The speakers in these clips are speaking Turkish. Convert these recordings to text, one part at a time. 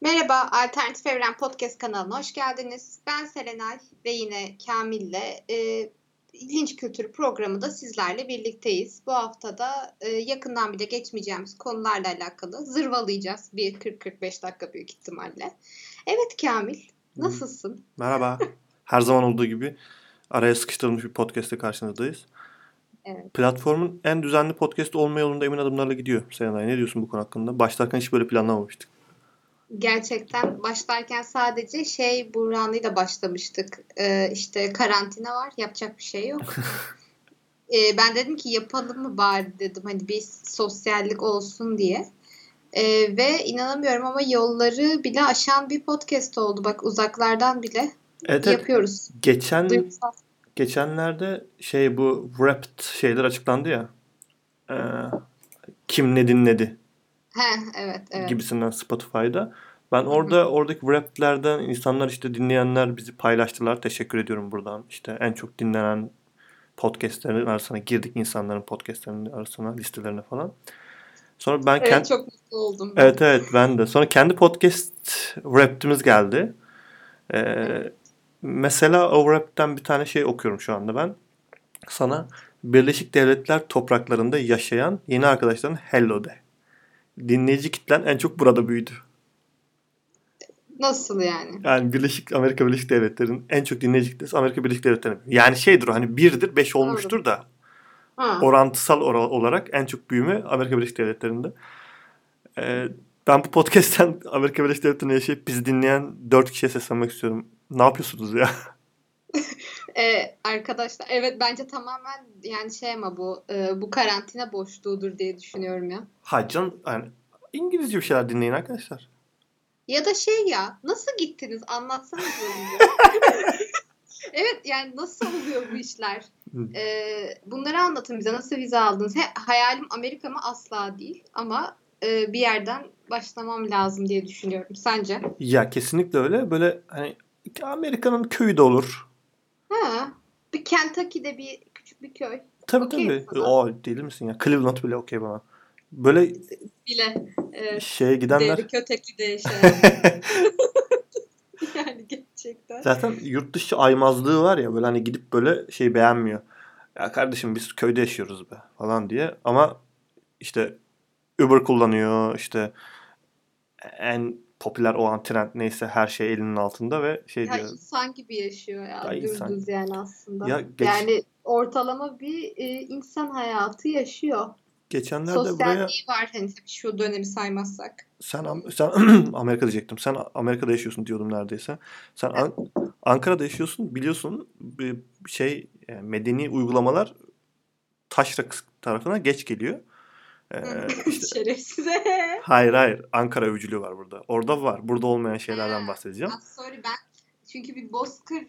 Merhaba, Alternatif Evren Podcast kanalına hoş geldiniz. Ben Serenay ve yine Kamil'le e, İlginç Kültür programında sizlerle birlikteyiz. Bu hafta da e, yakından bile geçmeyeceğimiz konularla alakalı zırvalayacağız bir 40-45 dakika büyük ihtimalle. Evet Kamil, nasılsın? Merhaba. Her zaman olduğu gibi araya sıkıştırılmış bir podcast'te karşınızdayız. Evet. Platformun en düzenli podcast olma yolunda emin adımlarla gidiyor Serenay. Ne diyorsun bu konu hakkında? Başlarken hiç böyle planlamamıştık. Gerçekten başlarken sadece şey buhranıyla başlamıştık. Ee, işte karantina var, yapacak bir şey yok. Ee, ben dedim ki yapalım mı bari dedim hani bir sosyallik olsun diye. Ee, ve inanamıyorum ama yolları bile aşan bir podcast oldu. Bak uzaklardan bile Evet, evet. yapıyoruz. Geçen Duygusal. geçenlerde şey bu Wrapped şeyler açıklandı ya. Ee, kim ne dinledi He, evet, evet. gibisinden Spotify'da. Ben orada oradaki Wrapped'lerden insanlar işte dinleyenler bizi paylaştılar. Teşekkür ediyorum buradan. İşte en çok dinlenen podcastlerin arasına girdik insanların podcastlerinin arasına listelerine falan. Sonra ben Evet, kendi çok mutlu oldum. ben. Evet evet ben de. Sonra kendi podcast Wrapped'imiz geldi. Ee, mesela o Wrapped'den bir tane şey okuyorum şu anda ben. Sana Birleşik Devletler topraklarında yaşayan yeni arkadaşların hello de. Dinleyici kitlen en çok burada büyüdü. Nasıl yani? Yani Birleşik Amerika Birleşik Devletleri'nin en çok dinleyici kitlesi Amerika Birleşik Devletleri. Yani şeydir o hani birdir beş olmuştur da Ha. orantısal ora- olarak en çok büyüme Amerika Birleşik Devletleri'nde. Ee, ben bu podcast'ten Amerika Birleşik Devletleri'nde yaşayıp bizi dinleyen dört kişiye seslenmek istiyorum. Ne yapıyorsunuz ya? Ee, arkadaşlar evet bence tamamen yani şey ama bu e, bu karantina boşluğudur diye düşünüyorum ya. Hayır canım yani İngilizce bir şeyler dinleyin arkadaşlar. Ya da şey ya nasıl gittiniz anlatsanız evet yani nasıl oluyor bu işler? Ee, bunları anlatın bize nasıl vize aldınız? He, hayalim Amerika mı asla değil ama e, bir yerden başlamam lazım diye düşünüyorum. Sence? Ya kesinlikle öyle. Böyle hani Amerika'nın köyü de olur. Ha, bir Kentucky'de bir küçük bir köy Tabii Okey tabii. sana. O deli misin ya? Cleveland bile okey bana. Böyle bile e, şeye gidenler Devri Kötekli'de yaşayan. yani gerçekten. Zaten yurt dışı aymazlığı var ya böyle hani gidip böyle şey beğenmiyor. Ya kardeşim biz köyde yaşıyoruz be falan diye ama işte Uber kullanıyor işte en popüler olan trend neyse her şey elinin altında ve şey Ya diyor. insan gibi yaşıyor ya. Ya insan- yani aslında. Ya geç- Yani ortalama bir e, insan hayatı yaşıyor. Geçenlerde buraya Sosyalliği var hani tabii şu dönemi saymazsak. sen sen Amerika diyecektim. Sen Amerika'da yaşıyorsun diyordum neredeyse. Sen An- Ankara'da yaşıyorsun biliyorsun bir şey yani medeni uygulamalar taşra tarafına geç geliyor. Ee, işte Şerefsize. Hayır hayır. Ankara övücülüğü var burada. Orada var. Burada olmayan şeylerden bahsedeceğim. Ya sorry ben çünkü bir bozkır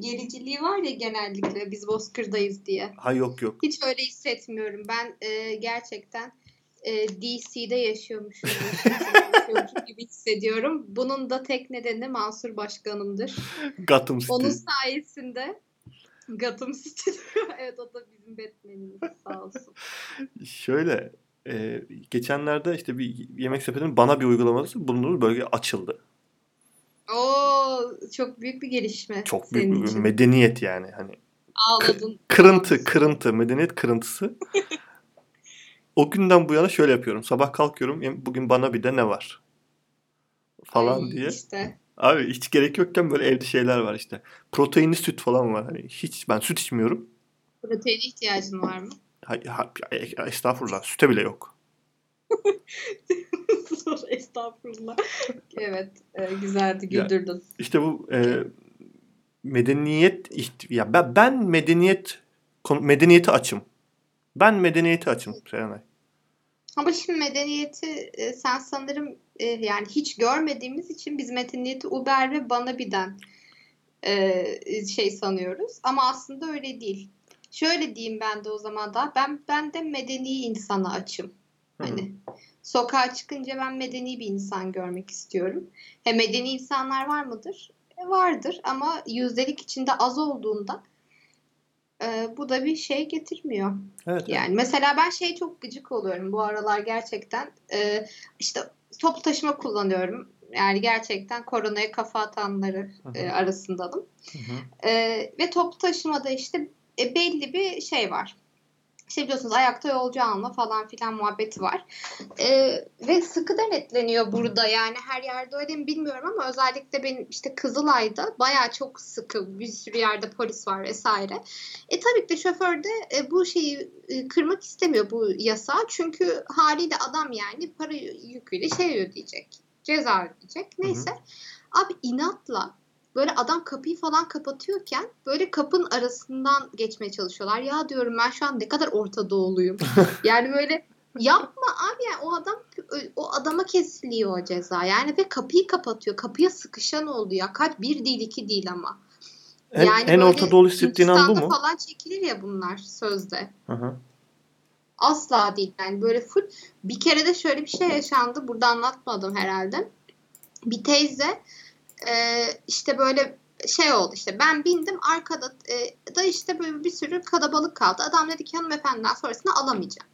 gericiliği var ya genellikle biz bozkırdayız diye. Ha yok yok. Hiç öyle hissetmiyorum. Ben e, gerçekten e, DC'de yaşıyormuşum, yaşıyormuşum gibi hissediyorum. Bunun da tek nedeni Mansur Başkanımdır. Gotham City. Onun sayesinde Gotham City. evet o da bizim Batman'imiz sağ olsun. Şöyle e, geçenlerde işte bir yemek sepetinin bana bir uygulaması bulunduğu bölge açıldı. Oo çok büyük bir gelişme. Çok büyük bir için. medeniyet yani. Hani Ağladın. kırıntı, kırıntı, medeniyet kırıntısı. o günden bu yana şöyle yapıyorum. Sabah kalkıyorum. "Em, Bugün bana bir de ne var? Falan Ay, diye. işte. Abi hiç gerek yokken böyle evde şeyler var işte. Proteinli süt falan var. Hani hiç ben süt içmiyorum. Proteine ihtiyacın var mı? Ha, ha, estağfurullah. Süte bile yok. Estağfurullah. evet, e, güzeldi, Ya- güldürdün. İşte bu e, medeniyet ya ben, ben medeniyet medeniyeti açım. Ben medeniyeti açım Serenay. Ama şimdi medeniyeti e, sen sanırım e, yani hiç görmediğimiz için biz medeniyeti Uber ve Banabi'den e, şey sanıyoruz. Ama aslında öyle değil. Şöyle diyeyim ben de o zaman da ben ben de medeni insana açım. Hı. Hani sokağa çıkınca ben medeni bir insan görmek istiyorum. He medeni insanlar var mıdır? E, vardır ama yüzdelik içinde az olduğunda e, bu da bir şey getirmiyor. Evet. evet. Yani mesela ben şey çok gıcık oluyorum bu aralar gerçekten. Ee, işte toplu taşıma kullanıyorum. Yani gerçekten koronaya kafa atanları Hı hı. e, arasındanım. Hı hı. E, ve toplu taşımada işte e, belli bir şey var. İşte biliyorsunuz ayakta yolcu alma falan filan muhabbeti var. Ee, ve sıkı denetleniyor burada yani her yerde öyle mi bilmiyorum ama özellikle benim işte Kızılay'da bayağı çok sıkı bir sürü yerde polis var vesaire. E tabii ki de şoför de e, bu şeyi e, kırmak istemiyor bu yasağı çünkü haliyle adam yani para yüküyle şey ödeyecek ceza ödeyecek neyse. Abi inatla böyle adam kapıyı falan kapatıyorken böyle kapının arasından geçmeye çalışıyorlar. Ya diyorum ben şu an ne kadar Orta Doğuluyum. yani böyle yapma abi yani o adam o adama kesiliyor o ceza. Yani ve kapıyı kapatıyor. Kapıya sıkışan oldu ya. Kaç bir değil iki değil ama. En, Yani en Orta Doğulu hissettiğin an bu mu? falan çekilir ya bunlar sözde. Hı hı. Asla değil yani böyle full. Bir kere de şöyle bir şey yaşandı. Burada anlatmadım herhalde. Bir teyze e, işte böyle şey oldu işte ben bindim arkada e, da işte böyle bir sürü kalabalık kaldı. Adam dedi ki hanımefendiden sonrasını alamayacağım.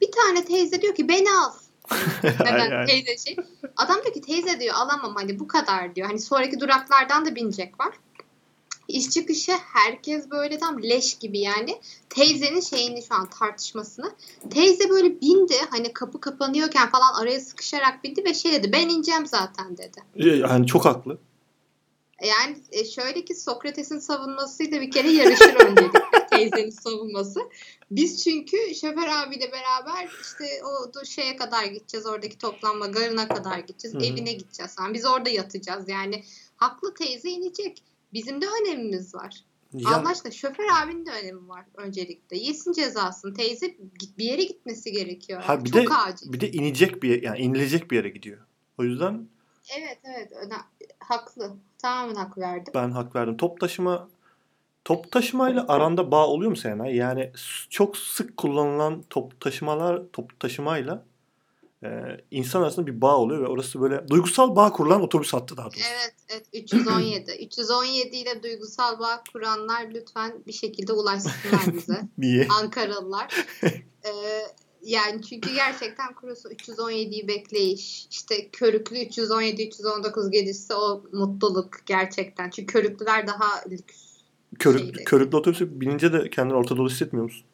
Bir tane teyze diyor ki beni al. Neden teyze şey. Adam diyor ki teyze diyor alamam hani bu kadar diyor. Hani sonraki duraklardan da binecek var. İş çıkışı herkes böyle tam leş gibi yani. Teyzenin şeyini şu an tartışmasını. Teyze böyle bindi hani kapı kapanıyorken falan araya sıkışarak bindi ve şey dedi ben ineceğim zaten dedi. Yani çok haklı. Yani e, şöyle ki Sokrates'in savunmasıyla bir kere yarışır öncelikle teyzenin savunması. Biz çünkü şoför abiyle beraber işte o şeye kadar gideceğiz oradaki toplanma garına kadar gideceğiz Hı hı. evine gideceğiz falan. Biz orada yatacağız yani haklı teyze inecek. Bizim de önemimiz var. Ya, Allah aşkına şoför abinin de önemi var öncelikle. Yesin cezasını. Teyze bir yere gitmesi gerekiyor. Ha, bir Çok de- acil. bir de inecek bir yani inilecek bir yere gidiyor. O yüzden Evet evet öne- haklı. Tamamen hak verdim. ben hak verdim. Top taşıma top taşımayla aranda bağ oluyor mu Serenay? Yani çok sık kullanılan top taşımalar top taşımayla e, insan arasında bir bağ oluyor ve orası böyle duygusal bağ kurulan otobüs hattı daha doğrusu. Evet, evet 317. 317 ile duygusal bağ kuranlar lütfen bir şekilde ulaşsınlar bize. Niye? Ankaralılar. Ee, yani çünkü gerçekten kurusu 317'yi bekleyiş. İşte körüklü 317 319 gelirse o mutluluk gerçekten. Çünkü körüklüler daha lüks. Körük, şeyde. körüklü otobüse binince de kendini Orta Doğu hissetmiyor musun?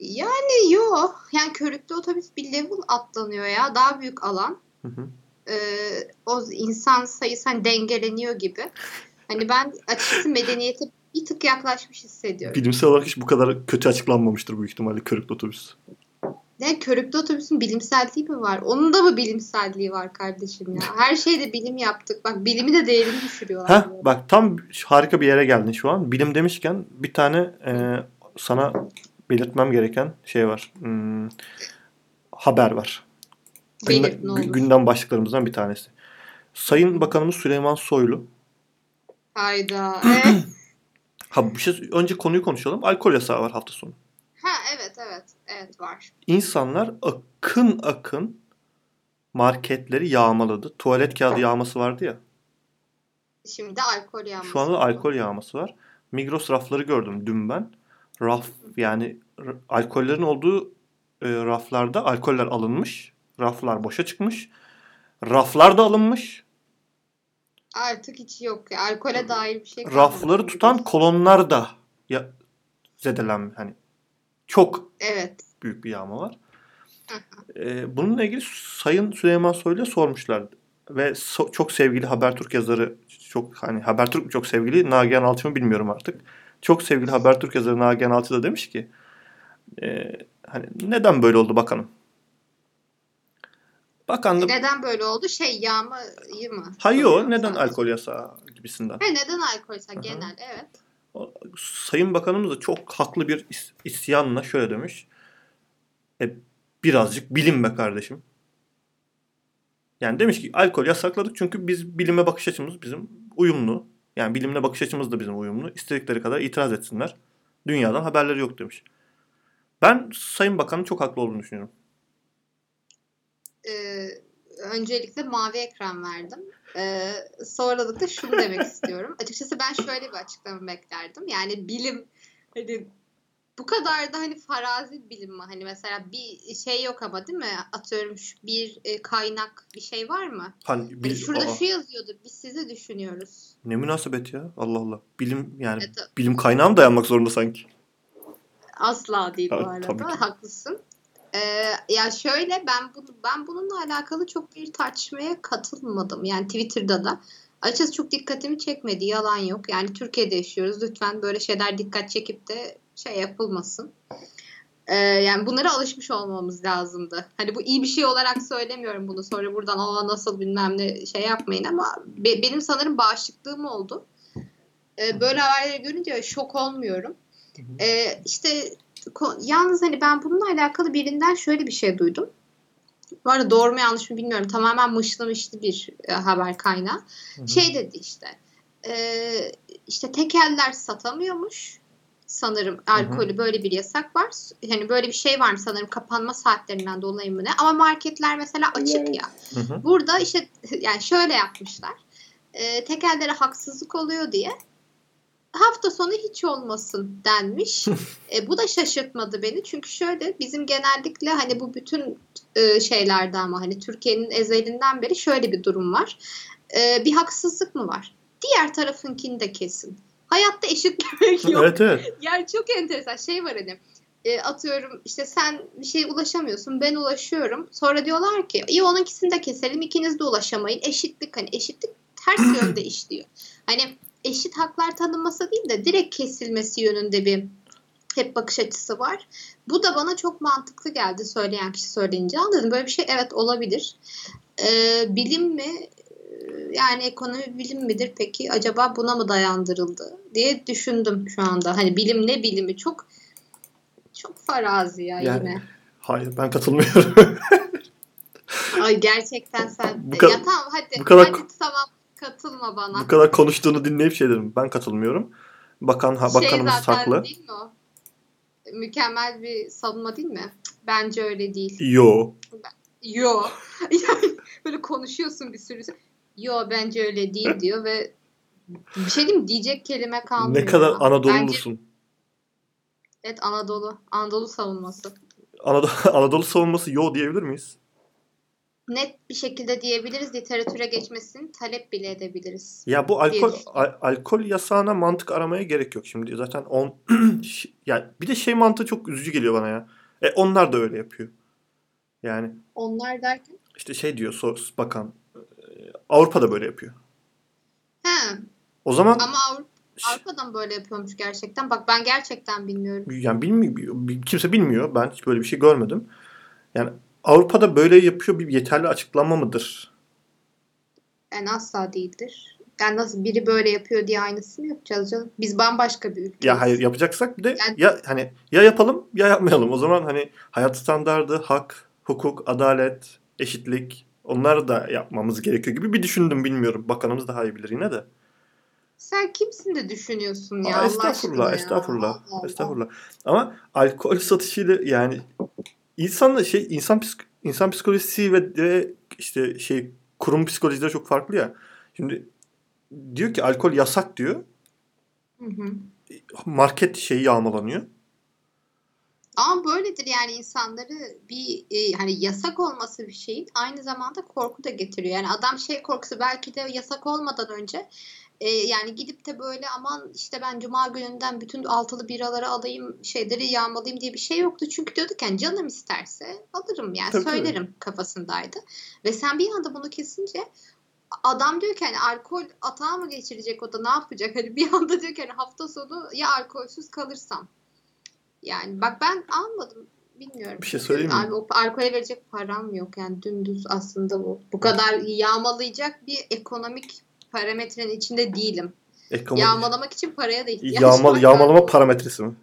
Yani yok. Yani körüklü otobüs bir level atlanıyor ya. Daha büyük alan. Hı hı. Ee, o insan sayısı hani dengeleniyor gibi. Hani ben açıkçası medeniyete bir tık yaklaşmış hissediyorum. Bilimsel olarak hiç bu kadar kötü açıklanmamıştır büyük ihtimalle körüklü otobüs. Ne körüklü otobüsün bilimselliği mi var? Onun da mı bilimselliği var kardeşim ya? Her şeyde bilim yaptık. Bak bilimi de değerini düşürüyorlar. Heh, bak tam harika bir yere geldin şu an. Bilim demişken bir tane e, sana belirtmem gereken şey var. Hmm, haber var. Belirt olur. gündem başlıklarımızdan bir tanesi. Sayın Bakanımız Süleyman Soylu. Hayda. Ee? Ha bir şey önce konuyu konuşalım. Alkol yasağı var hafta sonu. ha evet evet. Evet var. İnsanlar akın akın marketleri yağmaladı. Tuvalet kağıdı yağması vardı ya. Şimdi de alkol yağması. Şu anda alkol yağması var. Migros rafları gördüm dün ben. Raf yani alkollerin olduğu e, raflarda alkoller alınmış. Raflar boşa çıkmış. Raflar da alınmış. Artık hiç yok. ya. Alkole dair bir şey. Rafları tutan kolonlar da ya, zedelen hani çok Evet. büyük bir yağma var. E, bununla ilgili Sayın Süleyman Soylu'ya sormuşlar ve so- çok sevgili Habertürk yazarı çok hani Habertürk mü çok sevgili Nagihan Alçı mı bilmiyorum artık. Çok sevgili Habertürk yazarı Nagihan Alçı da demiş ki e, hani neden böyle oldu bakanım? Bakan da Neden böyle oldu? Şey yağmayı mı? hayır soruyor neden alkol yasağı gibisinden. He, neden alkol? Aha. Genel evet. Sayın Bakanımız da çok haklı bir is- isyanla şöyle demiş. E, birazcık bilim be kardeşim. Yani demiş ki alkol yasakladık çünkü biz bilime bakış açımız bizim uyumlu. Yani bilimle bakış açımız da bizim uyumlu. İstedikleri kadar itiraz etsinler. Dünyadan haberleri yok demiş. Ben Sayın Bakan'ın çok haklı olduğunu düşünüyorum. Ee, öncelikle mavi ekran verdim. Ee, sonralıkta şunu demek istiyorum. Açıkçası ben şöyle bir açıklama beklerdim. Yani bilim hani bu kadar da hani farazi bilim mi? Hani mesela bir şey yok ama değil mi? Atıyorum şu bir e, kaynak bir şey var mı? Hani Hani bil, şurada Aa, şu yazıyordur. Biz sizi düşünüyoruz. ne münasebet ya. Allah Allah. Bilim yani Evet, bilim kaynağı mı dayanmak zorunda sanki? asla değil bu Evet, arada. tabii ki. Haklısın. Ee, ya şöyle ben bunu ben bununla alakalı çok bir tartışmaya katılmadım. Yani Twitter'da da açıkçası çok dikkatimi çekmedi. Yalan yok. Yani Türkiye'de yaşıyoruz. Lütfen böyle şeyler dikkat çekip de şey yapılmasın. Ee, yani bunlara alışmış olmamız lazımdı. Hani bu iyi bir şey olarak söylemiyorum bunu. Sonra buradan o nasıl bilmem ne şey yapmayın ama be- benim sanırım bağışıklığım oldu. Ee, böyle haberleri görünce şok olmuyorum. Ee, işte yalnız hani ben bununla alakalı birinden şöyle bir şey duydum. Bu arada doğru mu yanlış mı bilmiyorum. Tamamen mışlı bir e, haber kaynağı. Hı hı. Şey dedi işte. E, işte tekeller satamıyormuş. Sanırım alkolü böyle bir yasak var. Hani böyle bir şey var mı sanırım kapanma saatlerinden dolayı mı ne? Ama marketler mesela açık ya. Hı hı. Burada işte yani şöyle yapmışlar. E, tekellere haksızlık oluyor diye hafta sonu hiç olmasın denmiş. e, bu da şaşırtmadı beni. Çünkü şöyle bizim genellikle hani bu bütün e, şeylerde ama hani Türkiye'nin ezelinden beri şöyle bir durum var. E, bir haksızlık mı var? Diğer tarafınkini de kesin. Hayatta eşitlemek yok. Evet evet. Yani çok enteresan şey var hani e, atıyorum işte sen bir şeye ulaşamıyorsun ben ulaşıyorum. Sonra diyorlar ki iyi onunkisini de keselim ikiniz de ulaşamayın. Eşitlik hani eşitlik ters yönde işliyor. Hani eşit haklar tanınması değil de direkt kesilmesi yönünde bir hep bakış açısı var. Bu da bana çok mantıklı geldi söyleyen kişi söyleyince. Anladım böyle bir şey evet olabilir. Ee, bilim mi? Ee, Yani ekonomi bilim midir peki? Acaba buna mı dayandırıldı diye düşündüm şu anda. Hani bilim ne bilimi çok çok farazi ya Yani- yine. Hayır ben katılmıyorum. Ay gerçekten sen. Bu kadar- ya tamam hadi. bu kadar- hadi tamam katılma bana. Bu kadar konuştuğunu dinleyip şey dedim. Ben katılmıyorum. Bakan ha, şey bakanımız zaten haklı. değil mi o? Mükemmel bir savunma değil mi? Bence öyle değil. Yo. Yo. Yani böyle konuşuyorsun bir sürü. Yo bence öyle değil diyor ve bir şey diyeyim diyecek kelime kalmıyor. Ne kadar ya. Bence, Anadolu'lusun. evet Anadolu. Anadolu savunması. Anadolu, Anadolu savunması yo diyebilir miyiz? Net bir şekilde diyebiliriz. Literatüre geçmesini talep bile edebiliriz. Ya bu alkol al- alkol yasağına mantık aramaya gerek yok şimdi. Zaten on ya bir de şey mantığı çok üzücü geliyor bana ya. E onlar da öyle yapıyor. Yani Onlar derken? işte şey diyor so- bakan e, Avrupa da böyle yapıyor. He. O zaman Ama Avrupa, Avrupa'dan böyle yapıyormuş gerçekten. Bak ben gerçekten bilmiyorum. yani bilmiyor kimse bilmiyor. Ben hiç böyle bir şey görmedim. Yani Avrupa'da böyle yapıyor bir yeterli açıklama mıdır? Yani asla değildir. Yani nasıl biri böyle yapıyor diye aynısını yapacağız canım. Biz bambaşka bir ülkeyiz. Ya hayır yapacaksak bir de Yani- ya hani ya yapalım ya yapmayalım. O zaman hani hayat standardı, hak, hukuk, adalet, eşitlik onları da yapmamız gerekiyor gibi bir düşündüm bilmiyorum. Bakanımız daha iyi bilir yine de. Sen kimsin de düşünüyorsun ya Aa, Allah estağfurullah, ya. estağfurullah, Allah Allah. estağfurullah. Ama alkol satışıyla yani insanla şey insan psik- insan psikolojisi ve de işte şey kurum psikolojileri çok farklı ya. Şimdi diyor ki alkol yasak diyor. Hı hı. Market şeyi yağmalanıyor. Ama böyledir yani insanları bir e, hani yasak olması bir şeyin aynı zamanda korku da getiriyor. Yani adam şey korkusu belki de yasak olmadan önce e, yani gidip de böyle aman işte ben cuma gününden bütün altılı biraları alayım şeyleri yağmalayayım diye bir şey yoktu. Çünkü diyorduk yani canım isterse alırım yani Tabii, tabii. söylerim kafasındaydı. Ve sen bir anda bunu kesince adam diyor ki hani alkol atağa mı geçirecek o da ne yapacak? Hani bir anda diyor ki hani hafta sonu ya alkolsüz kalırsam. Yani bak ben almadım. Bilmiyorum. Bir şey söyleyeyim mi? Abi o alkole verecek param yok. Yani dümdüz aslında bu. Bu kadar yağmalayacak bir ekonomik parametrenin içinde değilim. Ekonomi, Yağmalamak için paraya da ihtiyaç Yağmal, var. yağmalama parametresi mi?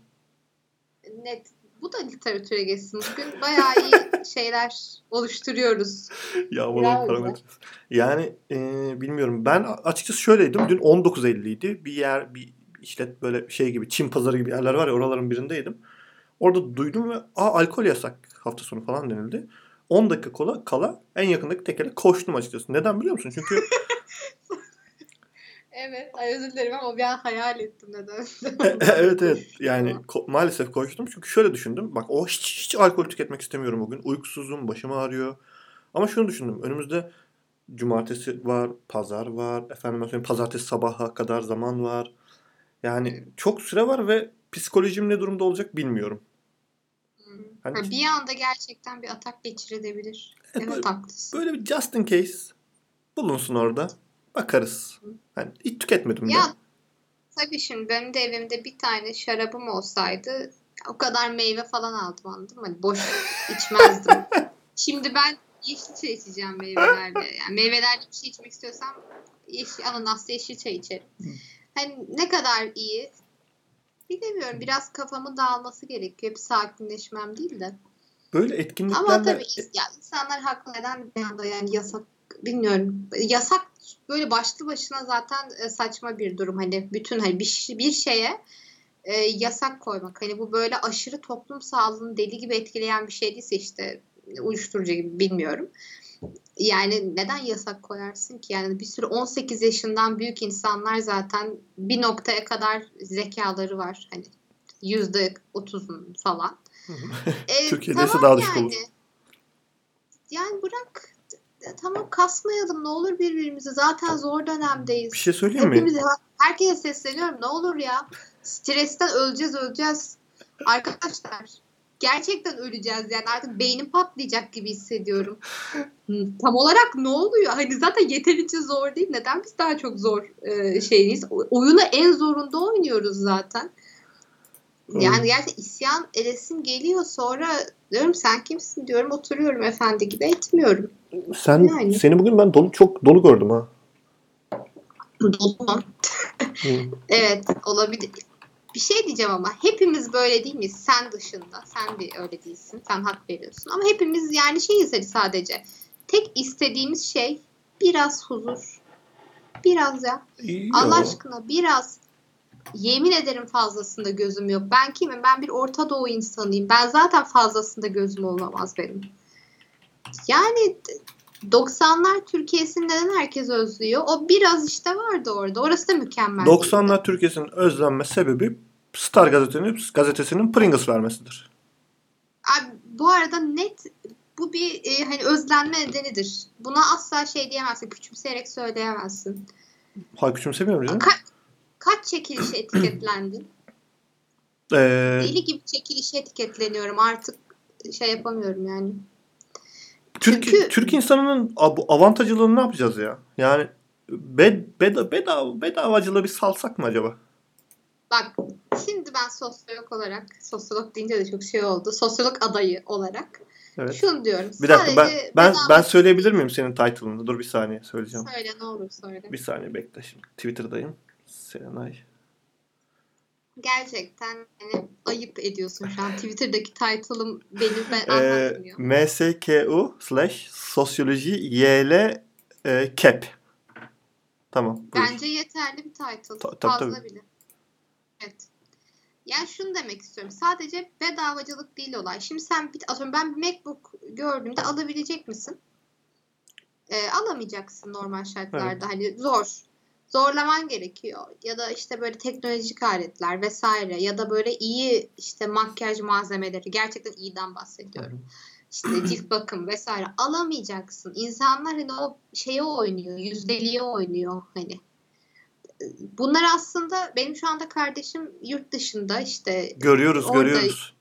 Net. Bu da literatüre geçsin. Bugün bayağı iyi şeyler oluşturuyoruz. Yağmalama Bravo. parametresi. Yani e, bilmiyorum. Ben açıkçası şöyleydim. Dün 19.50'ydi. Bir yer bir işlet böyle şey gibi Çin pazarı gibi yerler var ya oraların birindeydim. Orada duydum ve aa alkol yasak hafta sonu falan denildi. 10 dakika kola, kala en yakındaki tekele koştum açıkçası. Neden biliyor musun? Çünkü Evet. Ay özür dilerim ama bir an hayal ettim neden. evet evet. Yani ko- maalesef koştum. Çünkü şöyle düşündüm. Bak o hiç, hiç alkol tüketmek istemiyorum bugün. Uykusuzum, başım ağrıyor. Ama şunu düşündüm. Önümüzde cumartesi var, pazar var. Efendim söyleyeyim pazartesi sabaha kadar zaman var. Yani çok süre var ve psikolojim ne durumda olacak bilmiyorum. Hani Ha, bir anda gerçekten bir atak geçirebilir. Evet, Evet, böyle- haklısın. böyle bir just in case bulunsun orada. Bakarız. Yani hiç tüketmedim. Ya tabii şimdi benim de evimde bir tane şarabım olsaydı o kadar meyve falan aldım anladın mı? Hani boş içmezdim. şimdi ben yeşil çay içeceğim meyvelerle. Yani meyvelerle bir şey içmek istiyorsam yeşil, ananaslı yeşil çay içerim. Hani ne kadar iyi bilemiyorum. Biraz kafamın dağılması gerekiyor. Bir sakinleşmem değil de. Böyle Ama etkinliklerle tabii ya insanlar haklı neden bir anda yani yasak bilmiyorum. Yasak böyle başlı başına zaten e, saçma bir durum. Hani bütün hani bir, bir şeye e, yasak koymak. Hani bu böyle aşırı toplum sağlığını deli gibi etkileyen bir şey değilse işte uyuşturucu gibi bilmiyorum. Yani neden yasak koyarsın ki? Yani bir sürü 18 yaşından büyük insanlar zaten bir noktaya kadar zekaları var. Hani yüzde otuzun falan. E, Türkiye'de ise daha düşük yani. olur. Yani bırak tamam kasmayalım ne olur birbirimizi. Zaten zor dönemdeyiz. bir şey söyleyeyim mi? Hepimiz herkese sesleniyorum. Ne olur ya. Stresten öleceğiz öleceğiz. Arkadaşlar gerçekten öleceğiz yani artık beynim patlayacak gibi hissediyorum. Tam olarak ne oluyor? Hani zaten yeterince zor değil. Neden biz daha çok zor e, şeyiz? Oyunu en zorunda oynuyoruz zaten. Yani gerçekten isyan edesim geliyor sonra diyorum sen kimsin diyorum oturuyorum efendi gibi etmiyorum. Sen Yani. seni bugün ben dolu çok dolu gördüm ha. Dolu mu? Evet olabilir. Bir şey diyeceğim ama hepimiz böyle değil miyiz? Sen dışında. Sen de öyle değilsin. Sen hak veriyorsun. Ama hepimiz yani şeyiz hani sadece. Tek istediğimiz şey biraz huzur. Biraz ya. İyi Allah ya. aşkına biraz. Yemin ederim fazlasında gözüm yok. Ben kimim? Ben bir Orta Doğu insanıyım. Ben zaten fazlasında gözüm olamaz benim. Yani 90'lar Türkiye'sini neden herkes özlüyor? O biraz işte vardı orada. Orası da mükemmel. değildi. 90'lar Türkiye'sinin özlenme sebebi Star gazetesinin, gazetesinin Pringles vermesidir. Abi, bu arada net bu bir e, hani özlenme nedenidir. Buna asla şey diyemezsin. Küçümseyerek söyleyemezsin. Ha küçümsemiyorum canım. Ka- kaç çekilişe etiketlendin? Ee, Deli gibi çekilişe etiketleniyorum. Artık şey yapamıyorum yani. Türk, Çünkü- Türk insanının avantajlılığını ne yapacağız ya? Yani bed, beda, bedava, bedavacılığı bir salsak mı acaba? Bak şimdi ben sosyolog olarak, sosyolog deyince de çok şey oldu. Sosyolog adayı olarak Evet. şunu diyorum. Bir dakika ben ben ben söyleyebilir miyim senin title'ını? Dur bir saniye söyleyeceğim. Söyle ne olur söyle. Bir saniye bekle şimdi. Twitter'dayım. Serenay. Gerçekten hani ayıp ediyorsun şu an. Twitter'daki title'ım benim ben Ee, anlatmıyor. MSKU slash sosyoloji YL e, cap. Tamam. buyur. Bence yeterli bir title. Ta- tabii, Fazla tabii. bile. Evet. Yani şunu demek istiyorum. Sadece bedavacılık değil olay. Şimdi sen bir, atıyorum ben bir MacBook gördüğümde alabilecek misin? Ee, alamayacaksın normal şartlarda. Hani zor. Zorlaman gerekiyor. Ya da işte böyle teknolojik aletler vesaire ya da böyle iyi işte makyaj malzemeleri gerçekten iyiden bahsediyorum. İşte cilt bakım vesaire alamayacaksın. İnsanlar hani o şeye oynuyor, yüzdeliğe oynuyor hani. Bunlar aslında benim şu anda kardeşim yurt dışında işte Görüyoruz Orada- görüyoruz.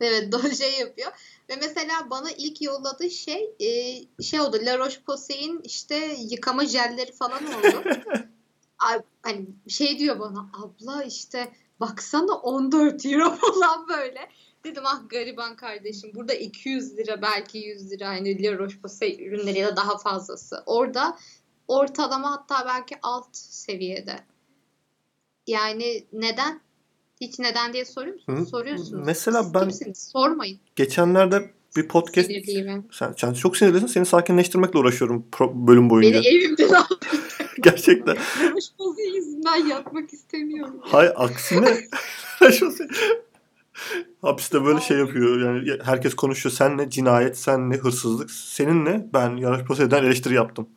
Evet şey yapıyor. Ve mesela bana ilk yolladığı şey e, şey oldu. La Roche-Posay'in işte yıkama jelleri falan oldu. Ay, hani şey diyor bana abla işte baksana 14 euro falan böyle. Dedim ah gariban kardeşim burada 200 lira belki 100 lira hani La Roche-Posay ürünleri ya da daha fazlası. Orada ortalama hatta belki alt seviyede. Yani neden? Hiç neden diye soruyor musunuz? Hı. Soruyorsunuz. Mesela Siz ben- kimsiniz? Sormayın. Geçenlerde bir podcast Sinirliyim. sen, sen çok sinirlisin. Seni sakinleştirmekle uğraşıyorum pro- bölüm boyunca. Beni evimden al. Gerçekten. Bozu yüzünden yatmak istemiyorum. Hay aksine hapiste böyle şey yapıyor. Yani herkes konuşuyor. Sen ne cinayet, sen ne hırsızlık, senin ne? Ben yarış poseden eleştiri yaptım.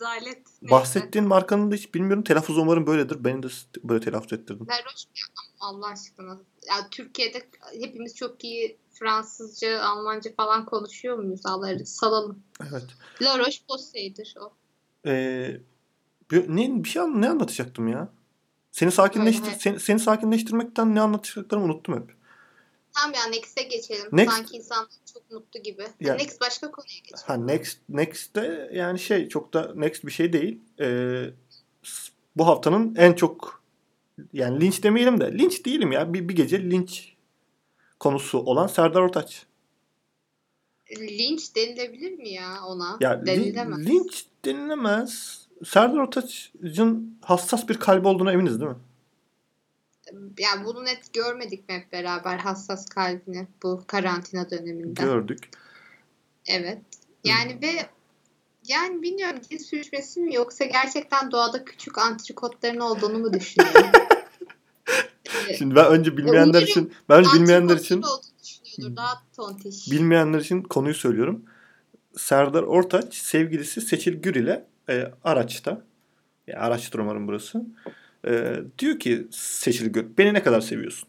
Rezalet. Neyse. Bahsettiğin markanın da hiç bilmiyorum. Telaffuz umarım böyledir. Beni de böyle telaffuz ettirdim. La Roche Allah aşkına. Ya Türkiye'de hepimiz çok iyi Fransızca, Almanca falan konuşuyor muyuz? Allah salalım. Evet. La Roche-Posay'dir o. Ee, ne, bir şey ne anlatacaktım ya? Seni sakinleştir evet. seni, seni sakinleştirmekten ne anlatacaklarımı unuttum hep. Tamam ya Next'e geçelim. Next- Sanki insan çok mutlu gibi. Ya- Next başka konuya geçelim. Ha next next'te yani şey çok da next bir şey değil. Ee, bu haftanın en çok yani linç demeyelim de linç değilim ya. Bir, bir gece linç konusu olan Serdar Ortaç. Linç denilebilir mi ya ona? Ya Denilemez. linç denilemez. Serdar Ortaç'ın hassas bir kalbi olduğuna eminiz değil mi? Yani bunu net görmedik mi hep beraber hassas kalbini bu karantina döneminde? Gördük. Evet. Yani ve yani bilmiyorum dil sürçmesi mi yoksa gerçekten doğada küçük antrikotların olduğunu mu düşünüyorum? Şimdi ben önce bilmeyenler için ben önce bilmeyenler için. Daha tontiş. bilmeyenler için konuyu söylüyorum. Serdar Ortaç sevgilisi Seçil Gür ile e, araçta ya araçtır umarım burası. E, diyor ki Seçil Gür beni ne kadar seviyorsun?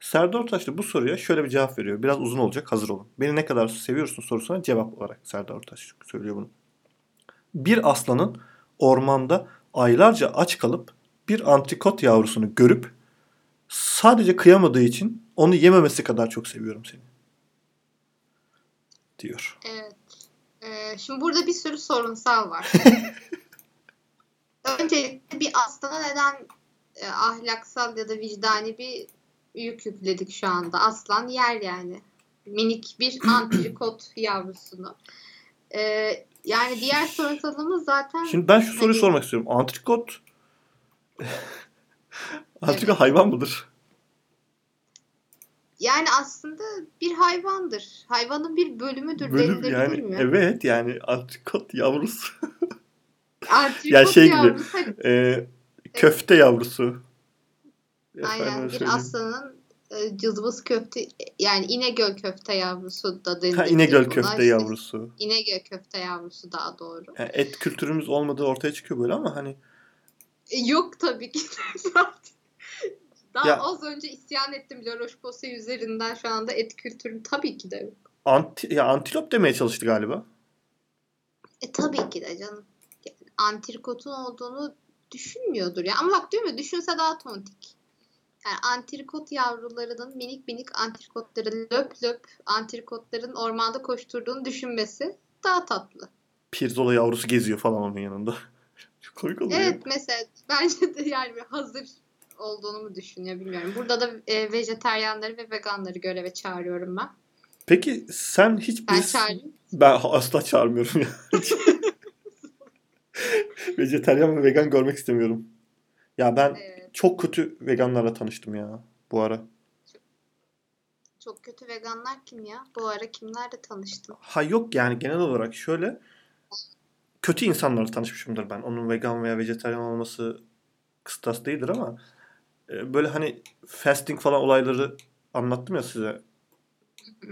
Serdar Ortaç da bu soruya şöyle bir cevap veriyor. Biraz uzun olacak hazır olun. Beni ne kadar seviyorsun sorusuna cevap olarak Serdar Ortaç söylüyor bunu. Bir aslanın ormanda aylarca aç kalıp bir antrikot yavrusunu görüp sadece kıyamadığı için onu yememesi kadar çok seviyorum seni. Diyor. Evet. Ee, şimdi burada bir sürü sorunsal var. Öncelikle bir aslana neden e, ahlaksal ya da vicdani bir yük yükledik şu anda? Aslan yer yani. Minik bir antrikot yavrusunu. Ee, yani diğer sorunsalımız zaten Şimdi ben şu soruyu Hani- sormak istiyorum. Antrikot Antrikot hayvan mıdır? yani aslında bir hayvandır. Hayvanın bir bölümüdür Bölüm denilebilir yani mi? evet yani antrikot yavrusu. Antrikot Ya şey gibi, yavrusu. Hadi Ee, köfte yavrusu. Aynen bir söyleyeyim. aslanın e, cızbız köfte yani İnegöl köfte yavrusu da denilebilir Ha, İnegöl buna. köfte İşte yavrusu. İnegöl köfte yavrusu daha doğru. Yani et kültürümüz olmadığı ortaya çıkıyor böyle ama hani E, yok tabii ki. daha Ya- az önce isyan ettim Laroche Posay üzerinden şu anda et kültürü tabii ki de yok. anti, ya antilop demeye çalıştı galiba. E tabii ki de canım. Antrikotun olduğunu düşünmüyordur ya. Ama bak diyor mu düşünse daha tontik. Yani antrikot yavrularının minik minik antrikotların löp löp antrikotların ormanda koşturduğunu düşünmesi daha tatlı. Pirzola yavrusu geziyor falan onun yanında. Çok komik oluyor. Evet mesela bence de yani hazır olduğunu mu düşünüyor bilmiyorum. Burada da e, vejeteryanları ve veganları göreve çağırıyorum ben. Peki sen hiç Ben biz... çağırayım. Ben asla çağırmıyorum ya. Vejetaryen ve vegan görmek istemiyorum. Ya ben Evet, çok kötü veganlarla tanıştım ya bu ara. çok kötü veganlar kim ya? Bu ara kimlerle tanıştın? Ha yok yani genel olarak şöyle kötü insanlarla tanışmışımdır ben. Onun vegan veya vejetaryen olması kıstas değildir ama e, böyle hani fasting falan olayları anlattım ya size.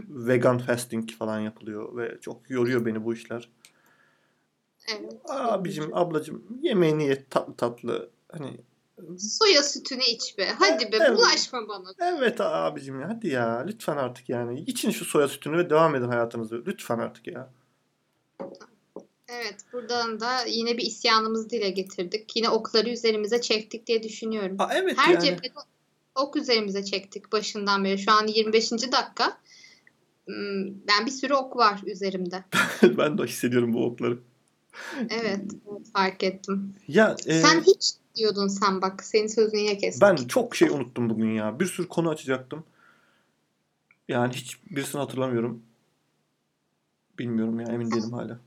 Vegan fasting falan yapılıyor ve çok yoruyor beni bu işler. Evet. Abicim, ablacım yemeğini ye tatlı tatlı. Hani Soya sütünü iç be. Hadi be Evet. bulaşma bana. evet abicim ya hadi ya lütfen artık yani. için şu soya sütünü ve devam edin hayatınızı. Lütfen artık ya. Evet buradan da yine bir isyanımızı dile getirdik. Yine okları üzerimize çektik diye düşünüyorum. Aa, evet Her yani. cephede ok üzerimize çektik başından beri. Şu an 25. dakika. Hmm, Ben bir sürü ok var üzerimde. ben de hissediyorum bu okları. Evet, fark ettim. Ya e, Sen hiç diyordun sen bak. Senin sözünü niye kestik? ben çok şey unuttum bugün ya. Bir sürü konu açacaktım. Yani hiç birisini hatırlamıyorum. Bilmiyorum ya emin değilim hala.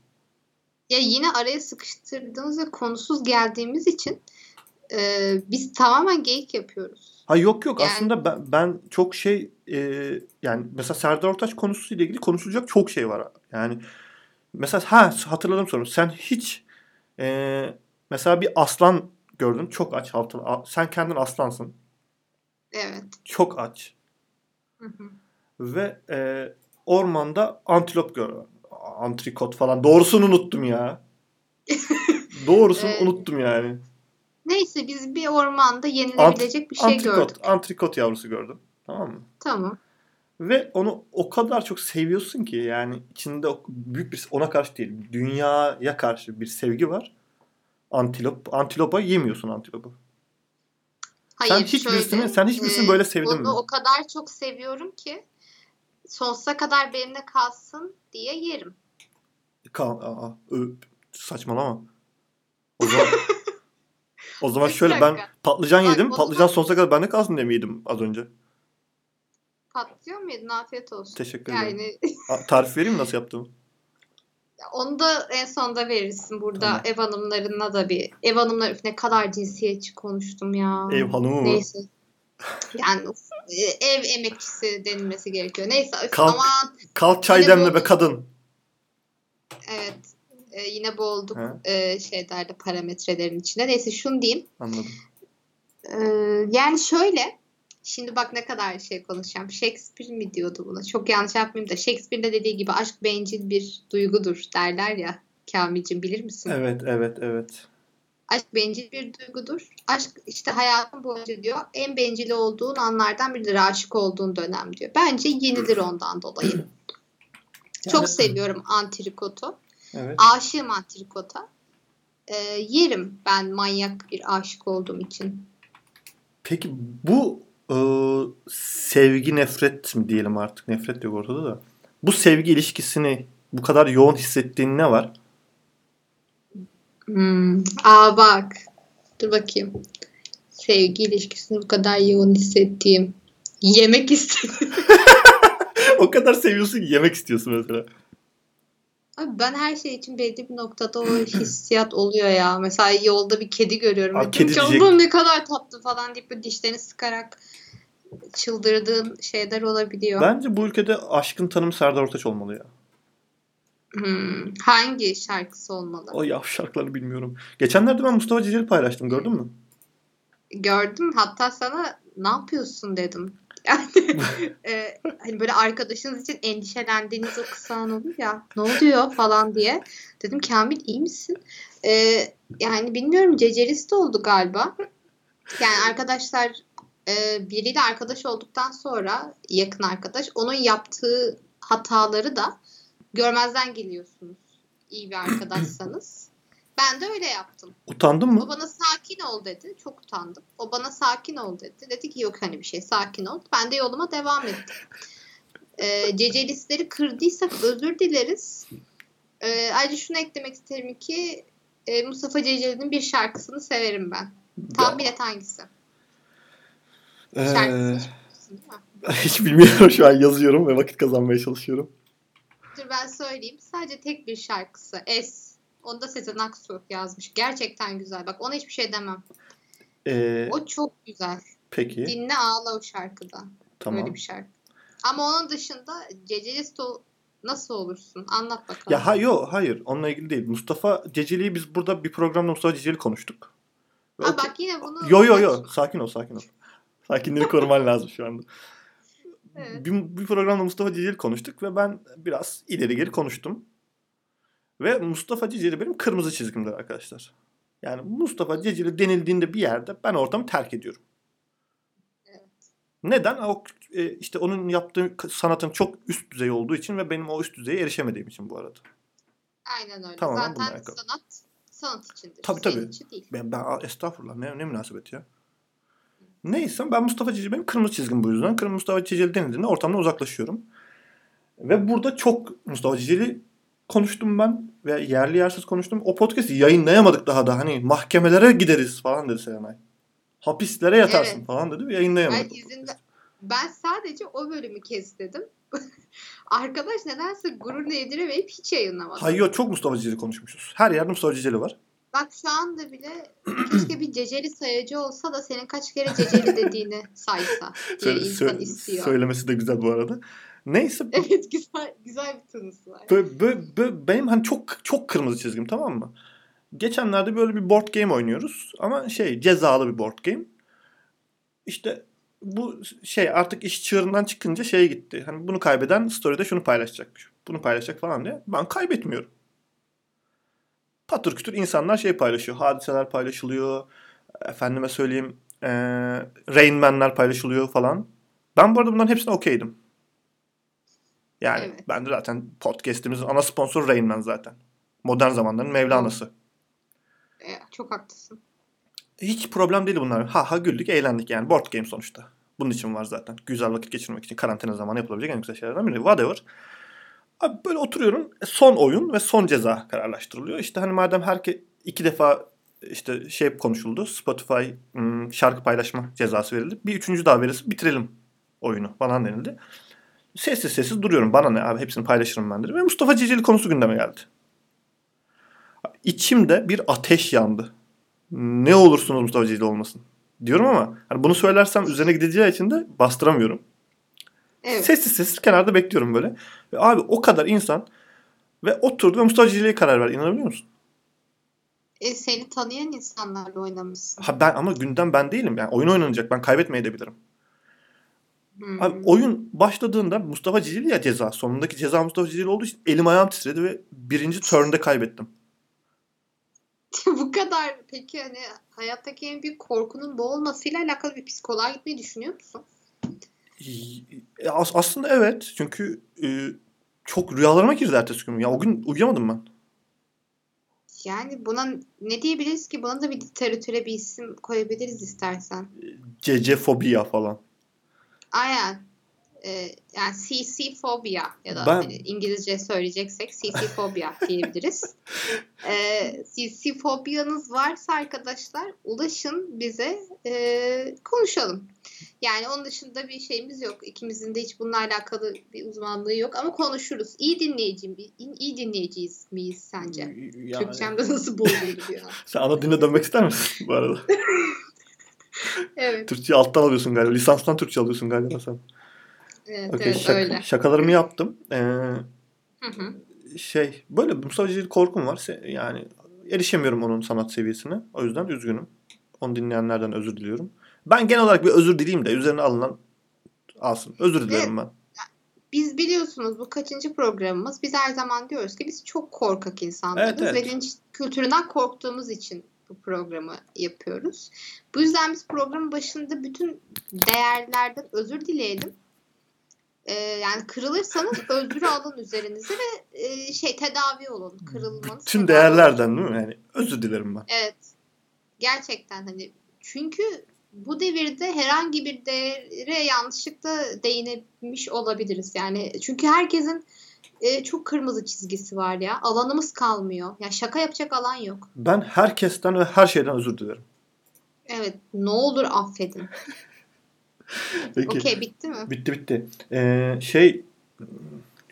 Ya yine araya sıkıştırdığımız ve konusuz geldiğimiz için e, biz tamamen geyik yapıyoruz. Ha yok yok Yani- aslında ben, ben çok şey e, yani mesela Serdar Ortaç konusuyla ilgili konuşulacak çok şey var. Yani mesela ha hatırladım sorumu. Sen hiç e, mesela bir aslan gördün çok aç altın. a- Sen kendin aslansın. Evet. Çok aç. Hı hı. Ve e, ormanda antilop gör. Antrikot falan. Doğrusunu unuttum ya. Doğrusunu Ee, unuttum yani. Neyse biz bir ormanda yenilebilecek bir şey antrikot, gördük. antrikot yavrusu gördüm. Tamam mı? Tamam. Ve onu o kadar çok seviyorsun ki yani içinde büyük bir ona karşı değil, dünyaya karşı bir sevgi var. Antilop, antilopa yemiyorsun antilopu. Hayır, Sen hiçbirisini- sen hiçbirisini böyle sevdin onu mi? o kadar çok seviyorum ki sonsuza kadar benimle kalsın diye yerim. Kal, aa, ö, saçmalama. O zaman, o zaman şöyle ben patlıcan Bak, yedim. Patlıcan zaman- sonsuza kadar bende kalsın diye mi yedim az önce? Patlıyor muydun? Afiyet olsun. Teşekkür ederim. Yani Tarif vereyim mi nasıl yaptığımı? onu da en sonda verirsin. Burada Tamam. ev hanımlarına da bir ev hanımlar üf, ne kadar cinsiyetçi konuştum ya. Ev hanımı mı? Neyse. Yani e, ev emekçisi denilmesi gerekiyor. Neyse öf, Kalk. aman Kalk çay demle be kadın. evet e, yine boğulduk e, şeylerde parametrelerin içinde. Neyse şunu diyeyim. Anladım. Ee, yani şöyle şimdi bak ne kadar şey konuşacağım. Shakespeare mi diyordu buna? Çok yanlış yapmayayım da Shakespeare'de dediği gibi aşk bencil bir duygudur derler ya. Kamil'cim bilir misin? Evet, evet, evet. Aşk bencil bir duygudur. Aşk işte hayatın boyunca diyor en bencil olduğun anlardan biridir aşık olduğun dönem diyor. Bence yenidir ondan dolayı. Çok seviyorum antrikotu. Evet. Aşığım antrikota. Ee, yerim ben manyak bir aşık olduğum için. Peki bu e, sevgi nefret mi diyelim artık nefret yok ortada da. Bu sevgi ilişkisini bu kadar yoğun hissettiğin ne var? Hmm. Aa bak. Dur bakayım. Sevgi ilişkisini bu kadar yoğun hissettiğim. Yemek istedim. o kadar seviyorsun ki yemek istiyorsun mesela. Abi ben her şey için belli bir noktada o hissiyat oluyor ya. Mesela yolda bir kedi görüyorum. Ve kedi diyecek. Ne kadar tatlı falan deyip dişlerini sıkarak çıldırdığın şeyler olabiliyor. Bence bu ülkede aşkın tanımı Serdar Ortaç olmalı ya. Hmm. Hangi şarkısı olmalı? O yavşakları bilmiyorum. Geçenlerde ben Mustafa Ceceli paylaştım gördün mü? Gördüm. Hatta sana ne yapıyorsun dedim. Yani e, hani böyle arkadaşınız için endişelendiğiniz o kısa an olur ya. Ne oluyor falan diye. Dedim Kamil iyi misin? E, yani bilmiyorum cecerist oldu galiba. Yani arkadaşlar e, biriyle arkadaş olduktan sonra yakın arkadaş onun yaptığı hataları da görmezden geliyorsunuz. İyi bir arkadaşsanız. Ben de öyle yaptım. Utandın O mı? bana sakin ol dedi. Çok utandım. O bana sakin ol dedi. Dedi ki yok hani bir şey sakin ol. Ben de yoluma devam ettim. Ee, cecelistleri kırdıysak özür dileriz. Ee, ayrıca şunu eklemek isterim ki e, Mustafa Ceceli'nin bir şarkısını severim ben. Tahmin et hangisi? Ee, hiç bilmiyorum şu an yazıyorum ve vakit kazanmaya çalışıyorum. Dur ben söyleyeyim. Sadece tek bir şarkısı. Es. Onda Sezen Aksu yazmış. Gerçekten güzel. Bak ona hiçbir şey demem. Ee, O çok güzel. peki Dinle ağla o şarkıda. tamam. Öyle bir şarkı. Ama onun dışında cecelist ol- nasıl olursun? Anlat bakalım. Ya ha, yo, hayır onunla ilgili değil. Mustafa Ceceli'yi biz burada bir programda Mustafa Ceceli konuştuk. Ha, o- bak yine bunu... Yo yo yo sakin ol sakin ol. Sakinliğini koruman lazım şu anda. Evet. Bir, bir programda Mustafa Ceceli konuştuk ve ben biraz ileri geri konuştum. Ve Mustafa Ceceli benim kırmızı çizgimdir arkadaşlar. Yani Mustafa Ceceli denildiğinde bir yerde ben ortamı terk ediyorum. Evet. Neden? O e, işte onun yaptığı sanatın çok üst düzey olduğu için ve benim o üst düzeye erişemediğim için bu arada. Aynen öyle. Tamam, bununla Zaten sanat sanat içindir. Tabii, tabii. için değil. Ben, ben estağfurullah ne, ne münasebet ya. Neyse ben Mustafa Ceceli benim kırmızı çizgim bu yüzden. Kırmızı Mustafa Ceceli denildiğinde ortamdan uzaklaşıyorum. Ve burada çok Mustafa Ceceli konuştum ben ve yerli yersiz konuştum. O podcast'i yayınlayamadık daha da hani mahkemelere gideriz falan dedi Serenay. Hapislere yatarsın Evet. falan dedi yayınlayamadık. Ben izinde ben sadece o bölümü kestim. Arkadaş nedense gururla yediremeyip hiç yayınlamadı. Hayır çok Mustafa Ceceli konuşmuşuz. Her yerde Mustafa Ceceli var. Bak şu anda bile keşke bir ceceli sayacı olsa da senin kaç kere ceceli dediğini saysa diye insan sö- istiyor. Söylemesi de güzel bu arada. Neyse Evet güzel güzel bir tınısı var. Böyle, böyle- böyle benim hani çok çok kırmızı çizgim tamam mı? Geçenlerde böyle bir board game oynuyoruz ama şey cezalı bir board game. İşte bu şey artık iş çığırından çıkınca şeye gitti. Hani bunu kaybeden story'de şunu paylaşacak. Bunu paylaşacak falan diye. Ben kaybetmiyorum. Patır kütür insanlar şey paylaşıyor. Hadiseler paylaşılıyor. Efendime söyleyeyim e, Rain Man'ler paylaşılıyor falan. Ben bu arada bunların hepsine okeydim. Yani Evet. ben de zaten podcast'imizin ana sponsoru Rain Man zaten. Modern zamanların Mevlana'sı. E, çok haklısın. Hiç problem değil bunlar. Ha ha güldük, eğlendik yani. Board game sonuçta. Bunun için var zaten. Güzel vakit geçirmek için karantina zamanı yapılabilecek en güzel şeylerden biri. Whatever. Abi böyle oturuyorum. e, Son oyun ve son ceza kararlaştırılıyor. İşte hani madem herke iki defa işte şey konuşuldu. Spotify hmm, şarkı paylaşma cezası verildi. Bir üçüncü daha verirse bitirelim oyunu falan denildi. Sessiz sessiz duruyorum. Bana ne abi hepsini paylaşırım ben dedi. Ve Mustafa Cicili konusu gündeme geldi. İçimde bir ateş yandı. Ne olursunuz Mustafa Cicili olmasın. Diyorum ama hani bunu söylersem üzerine gideceği için de bastıramıyorum. Evet. Sessiz sessiz kenarda bekliyorum böyle. Ve abi o kadar insan ve oturdu ve Mustafa Cicili'ye karar ver. İnanabiliyor musun? E, seni tanıyan insanlarla oynamışsın. Ha ben ama gündem ben değilim. Yani oyun oynanacak. Ben kaybetmeye de bilirim. Hmm. Abi oyun başladığında Mustafa Cicili ya ceza. Sonundaki ceza Mustafa Cicili olduğu için elim ayağım titredi ve birinci turn'de kaybettim. Bu kadar peki hani hayattaki en büyük korkunun bu olmasıyla alakalı bir psikoloğa gitmeyi düşünüyor musun? E, as- aslında evet. Çünkü e, çok rüyalarıma girdi ertesi gün. Ya o gün uyuyamadım ben. Yani buna ne diyebiliriz ki? Buna da bir literatüre bir isim koyabiliriz istersen. Cecefobia falan. Aynen. Ee, yani CC fobia ya da Ben- hani İngilizce söyleyeceksek CC fobia diyebiliriz. Ee, CC fobiyanız varsa arkadaşlar ulaşın bize ee, konuşalım. Yani onun dışında bir şeyimiz yok. İkimizin de hiç bununla alakalı bir uzmanlığı yok ama konuşuruz. İyi dinleyici iyi dinleyiciyiz miyiz sence? Yani, Türkçemde nasıl bozuldu sen ana dönmek ister misin bu arada? Evet. Türkçe alttan alıyorsun galiba. Lisanstan Türkçe alıyorsun galiba sen. Evet, Okey, evet şaka- öyle. şakalarımı yaptım. Ee, Hı hı. şey böyle Mustafa Cicili korkum var. Yani erişemiyorum onun sanat seviyesine. O yüzden üzgünüm. Onu dinleyenlerden özür diliyorum. Ben genel olarak bir özür dileyim de üzerine alınan alsın. Özür dilerim ben. Biz biliyorsunuz bu kaçıncı programımız. Biz her zaman diyoruz ki biz çok korkak insanlarız Evet, evet. ve linç kültüründen korktuğumuz için bu programı yapıyoruz. Bu yüzden biz programın başında bütün değerlerden özür dileyelim. Ee, yani kırılırsanız özür alın üzerinize ve e, şey tedavi olun. Kırılmanız. Tüm tedavi değerlerden değil mi? Yani özür dilerim ben. Evet. Gerçekten hani çünkü bu devirde herhangi bir değere yanlışlıkla değinemiş olabiliriz. Yani çünkü herkesin e, çok kırmızı çizgisi var ya. Alanımız kalmıyor. Ya şaka yapacak alan yok. Ben herkesten ve her şeyden özür dilerim. Evet. Ne olur affedin. Okey bitti mi? Bitti bitti. Ee, şey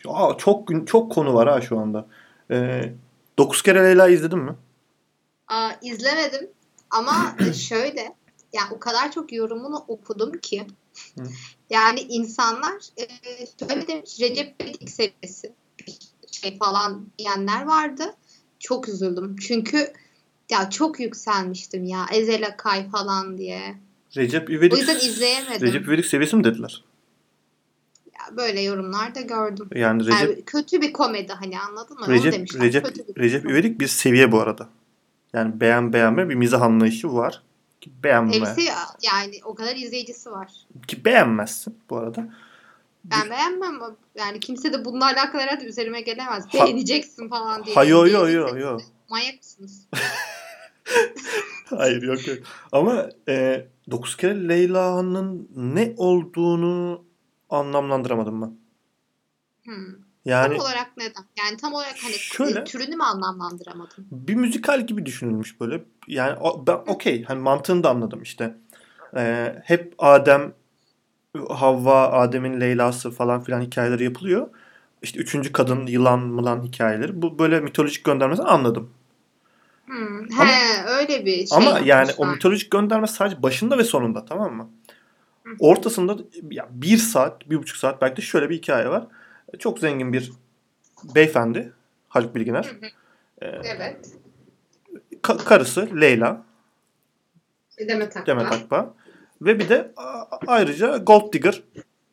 Aa, çok çok konu var ha şu anda. Ee, 9 kere Leyla izledin mi? Aa, izlemedim ama şöyle ya o kadar çok yorumunu okudum ki yani insanlar e, şöyle demiş Recep İvedik serisi şey falan diyenler vardı. Çok üzüldüm. Çünkü ya çok yükselmiştim ya. Ezel Akay falan diye. Recep O İvedik yüzden izleyemedim. Recep İvedik seviyesi mi dediler? Ya böyle yorumlar da gördüm. Yani Recep Yani kötü bir komedi hani anladın mı? Onu Recep demişler. Recep Kötü bir Recep. İvedik bir seviye bu arada. Yani beğen beğenme bir mizah anlayışı var. Ki beğenme. Hepsi yani o kadar izleyicisi var. Ki beğenmezsin bu arada. Ben beğenmem yani kimse de bununla alakalı herhalde üzerime gelemez. Ha- Beğeneceksin falan diye. Ha yo yo yo yo. Manyak mısınız? Hayır yok yok. Ama e, 9 kere Leyla'nın ne olduğunu anlamlandıramadım ben. Hmm. Yani tam olarak neden? Yani tam olarak hani Şöyle- e, türünü mü anlamlandıramadım? bir müzikal gibi düşünülmüş böyle. Yani ben okey hani mantığını da anladım işte. E, hep Adem Havva, Adem'in Leyla'sı falan filan hikayeleri yapılıyor. İşte üçüncü kadın yılan mılan hikayeleri. Bu böyle mitolojik göndermesi anladım. Hmm. Ama- He öyle bir şey Ama yani o mitolojik gönderme sadece başında ve sonunda tamam mı? Ortasında ya bir saat, bir buçuk saat belki de şöyle bir hikaye var. Çok zengin bir beyefendi Haluk Bilginer. Hı hı. Ee, Evet. ka- karısı Leyla, Demet Akbağ. Demet Akbağ. Ve bir de ayrıca Gold Digger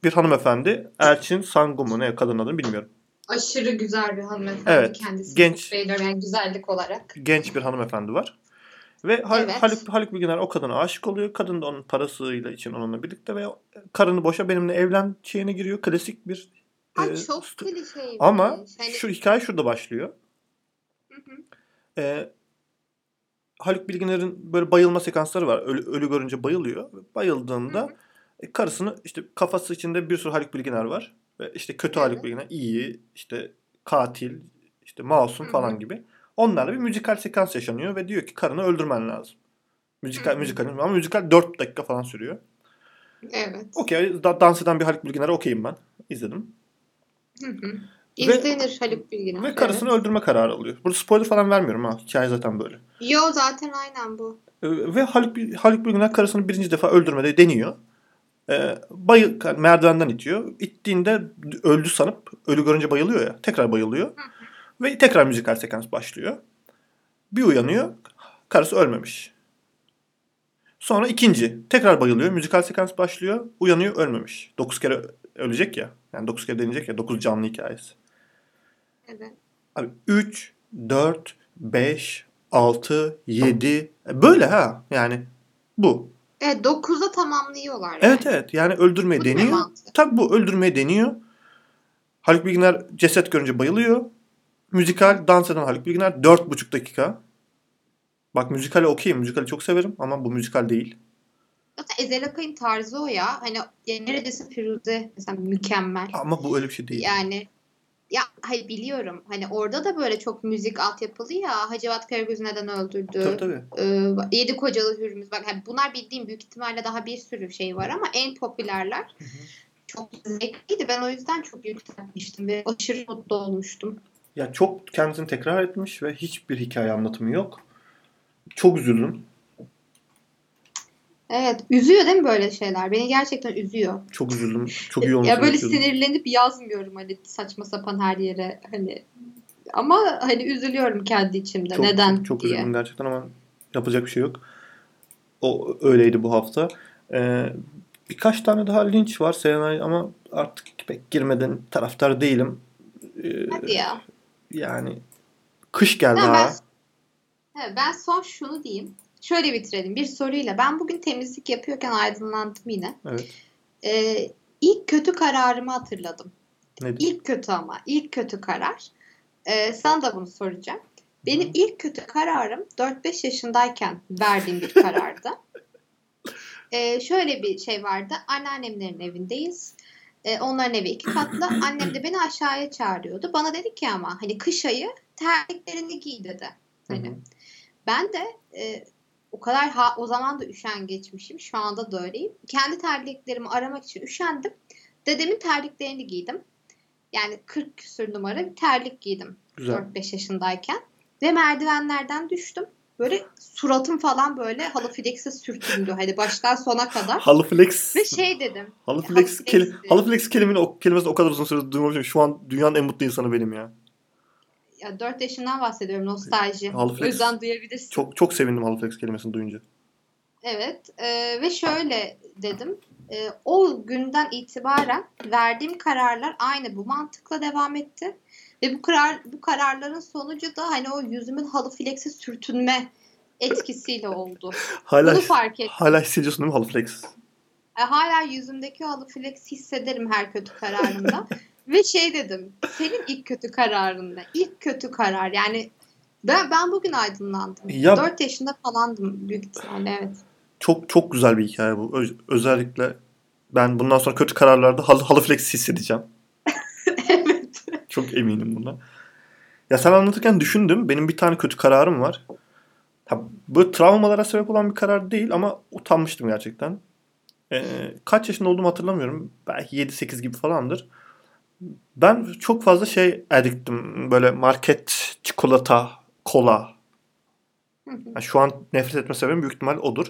bir hanımefendi. Elçin Sangu mu ne kadın adını bilmiyorum. Aşırı güzel bir hanımefendi Evet, kendisi. genç. Beğeniyorum yani güzellik olarak. Genç bir hanımefendi var. Ve Hal- Evet. Haluk, Haluk Bilginer o kadına aşık oluyor. Kadın da onun parasıyla için onunla birlikte ve karını boşa benimle evlen şeyine giriyor. Klasik bir Ay e, çok klişeymiş. Ama Hani, şu hikaye şurada başlıyor. Hı hı. Ee, Haluk Bilginer'in böyle bayılma sekansları var. Ölü, ölü görünce bayılıyor. Bayıldığında Hı hı. e, karısını işte kafası içinde bir sürü Haluk Bilginer var. Ve işte kötü Evet. Bilginer, iyi, işte katil, işte masum falan gibi. Onlarla bir müzikal sekans yaşanıyor ve diyor ki karını öldürmen lazım. Müzikal, müzikal ama müzikal 4 dakika falan sürüyor. Evet. Okey, da- dans eden bir Haluk Bilginer'e okeyim ben. İzledim. Hı hı. İzlenir Haluk Bilginer. Ve karısını öldürme kararı alıyor. Burada spoiler falan vermiyorum ha. Hikaye zaten böyle. Evet. Yo zaten aynen bu. Ee, Ve Haluk, Haluk Bilginer karısını birinci defa öldürmede deniyor. Ee, bayı, merdivenden itiyor. İttiğinde öldü sanıp ölü görünce bayılıyor ya. Tekrar bayılıyor. Ve tekrar müzikal sekans başlıyor. Bir uyanıyor. Karısı ölmemiş. Sonra ikinci. Tekrar bayılıyor. Müzikal sekans başlıyor. Uyanıyor ölmemiş. Dokuz kere ölecek ya. Yani dokuz kere deneyecek ya. Dokuz canlı hikayesi. Evet. Abi 3, 4, 5, 6, 7 böyle ha. Yani bu. Evet 9'da tamamlıyorlar. yani. Evet evet yani öldürmeye Bu deniyor. Tabii bu öldürmeye deniyor. Haluk Bilginer ceset görünce bayılıyor. Müzikal dans eden Haluk Bilginer 4,5 dakika. Bak müzikale okeyim. Müzikali çok severim ama bu müzikal değil. Zaten Ezel Akay'ın tarzı o ya. Hani neredeyse Firuze mesela mükemmel. Ama bu öyle bir şey değil. Yani ya hayır biliyorum. Hani orada da böyle çok müzik altyapılı ya. Hacivat Karagöz neden öldürdü? Tabii tabii. Ee, Yedi Kocalı Hürmüz. Bak hani bunlar bildiğim büyük ihtimalle daha bir sürü şey var ama en popülerler çok zevkliydi. Ben o yüzden çok yükseltmiştim ve aşırı mutlu olmuştum. Ya çok kendisini tekrar etmiş ve hiçbir hikaye anlatımı yok. Çok üzüldüm. Evet. Üzüyor değil mi böyle şeyler? Beni gerçekten üzüyor. Çok üzüldüm. Çok iyi olmuş. Ya böyle sinirlenip yazmıyorum hani saçma sapan her yere hani ama hani üzülüyorum kendi içimde. Çok, Neden çok, çok diye. üzüldüm gerçekten ama yapacak bir şey yok. O öyleydi bu hafta. Ee, birkaç tane daha linç var Serenay ama artık pek girmeden taraftar değilim. Ee, Hadi ya. yani kış geldi Ha, ben, evet, ben son şunu diyeyim. Şöyle bitirelim bir soruyla. Ben bugün temizlik yapıyorken aydınlandım yine. Evet. Ee, ilk kötü kararımı hatırladım. Nedir? İlk kötü ama. ilk kötü karar. Ee, sana da bunu soracağım. Benim Hı. ilk kötü kararım 4-5 yaşındayken verdiğim bir karardı. Ee, şöyle bir şey vardı. Anneannemlerin evindeyiz. Ee, onların evi iki katlı. Annem de beni aşağıya çağırıyordu. Bana dedi ki ama hani kış ayı terliklerini giy dedi. Hani Hı ben de e, o kadar ha, o zaman da üşen geçmişim. Şu anda da öyleyim. Kendi terliklerimi aramak için üşendim. Dedemin terliklerini giydim. Yani 40 küsür numara bir terlik giydim. Güzel. 4-5 yaşındayken. Ve merdivenlerden düştüm. Böyle suratım falan böyle halı flex'e sürtündü. Hani baştan sona kadar. Halı flex. Ve şey dedim. Halı Halı flex, keli, halı flex kelimini, o, kelimesini o kadar uzun süre duymamışım. Şu an dünyanın en mutlu insanı benim ya. Ya 4 yaşından bahsediyorum nostalji. Halı O yüzden duyabilirsin. Çok çok sevindim halı flex kelimesini duyunca. Evet e, ve şöyle dedim. E, o günden itibaren verdiğim kararlar aynı bu mantıkla devam etti. Ve bu karar bu kararların sonucu da hani o yüzümün halı flex'e sürtünme etkisiyle oldu. Hala Bunu fark ettim. hala hissediyorsun değil mi halı flex? E, hala yüzümdeki halı flex hissederim her kötü kararımda. ve şey dedim. Senin ilk kötü kararın ne? İlk kötü karar. Yani ben ben bugün aydınlandım. Ya- 4 yaşında falandım büyük ihtimalle evet. Çok çok güzel bir hikaye bu. Öz- özellikle ben bundan sonra kötü kararlarda halı, halı flex hissedeceğim. evet. Çok eminim buna. Ya sen anlatırken düşündüm. Benim bir tane kötü kararım var. Ha, bu travmalara sebep olan bir karar değil ama utanmıştım gerçekten. Ee, kaç yaşında olduğumu hatırlamıyorum. Belki 7-8 gibi falandır. Ben çok fazla şey addiktim. Böyle market, çikolata, kola. Yani şu an nefret etme sebebim büyük ihtimal odur.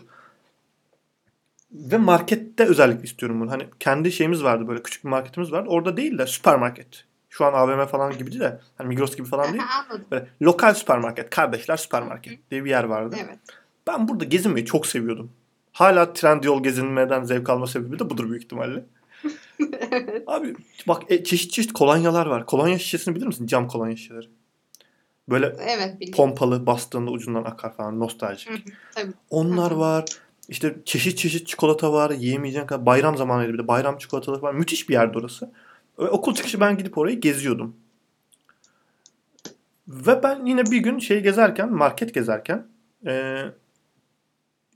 Ve markette özellikle istiyorum bunu. Hani kendi şeyimiz vardı böyle küçük bir marketimiz vardı. Orada değil de süpermarket. Şu an AVM falan gibi değil de hani Migros gibi falan değil. Böyle lokal süpermarket, kardeşler süpermarket diye bir yer vardı. Evet. Ben burada gezinmeyi çok seviyordum. Hala Trendyol gezinmeden zevk alma sebebi de budur büyük ihtimalle. Abi bak e, çeşit çeşit kolonyalar var. Kolonya şişesini bilir misin? Cam kolonya şişeleri. Böyle Evet biliyorum. pompalı bastığında ucundan akar falan nostaljik. Tabii. Onlar var. İşte çeşit çeşit çikolata var. Yiyemeyeceğin kadar. Bayram zamanıydı bir de. Bayram çikolataları var. Müthiş bir yerdi orası. Ve okul çıkışı ben gidip orayı geziyordum. Ve ben yine bir gün şey gezerken, market gezerken eee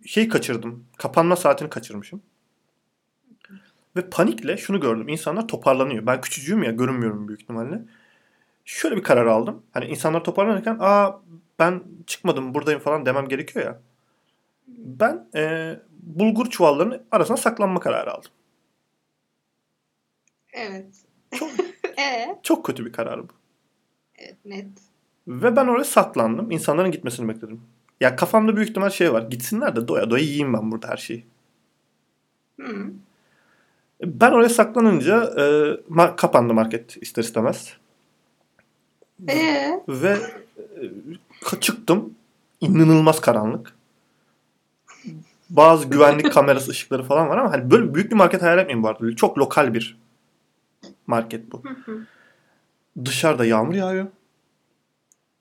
şey kaçırdım. Kapanma saatini kaçırmışım. Ve panikle şunu gördüm. İnsanlar toparlanıyor. Ben küçücüğüm ya görünmüyorum büyük ihtimalle. Şöyle bir karar aldım. Hani insanlar toparlanırken aa ben çıkmadım buradayım falan demem gerekiyor ya. Ben eee, bulgur çuvallarının arasına saklanma kararı aldım. Evet. Çok, Ee, çok kötü bir karar bu. evet net. Ve ben oraya saklandım. İnsanların gitmesini bekledim. Ya kafamda büyük ihtimal şey var. Gitsinler de doya doya yiyeyim ben burada her şeyi. Hı. Ben oraya saklanınca e, ma- kapandı market ister istemez. Ee, Ve e, çıktım. İnanılmaz karanlık. Bazı güvenlik kamerası ışıkları falan var ama hani böyle büyük bir market hayal etmeyin bu arada. Çok lokal bir market bu. Dışarıda yağmur yağıyor.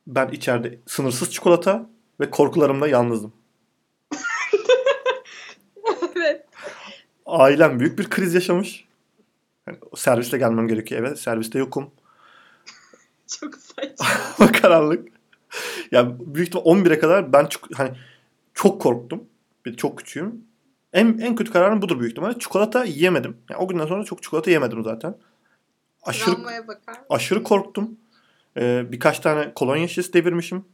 Ben içeride sınırsız çikolata ve korkularımla yalnızım. Ailem büyük bir kriz yaşamış. Yani servisle gelmem gerekiyor eve. Serviste yokum. Çok saçma. Karanlık. Ya büyük ihtimal 11'e kadar ben çok, hani çok korktum. Bir çok küçüğüm. En, en kötü kararım budur büyük ihtimalle. Çikolata yiyemedim. Yani o günden sonra çok çikolata yemedim zaten. Aşırı aşırı korktum. Ee, birkaç tane kolonya şişesi devirmişim.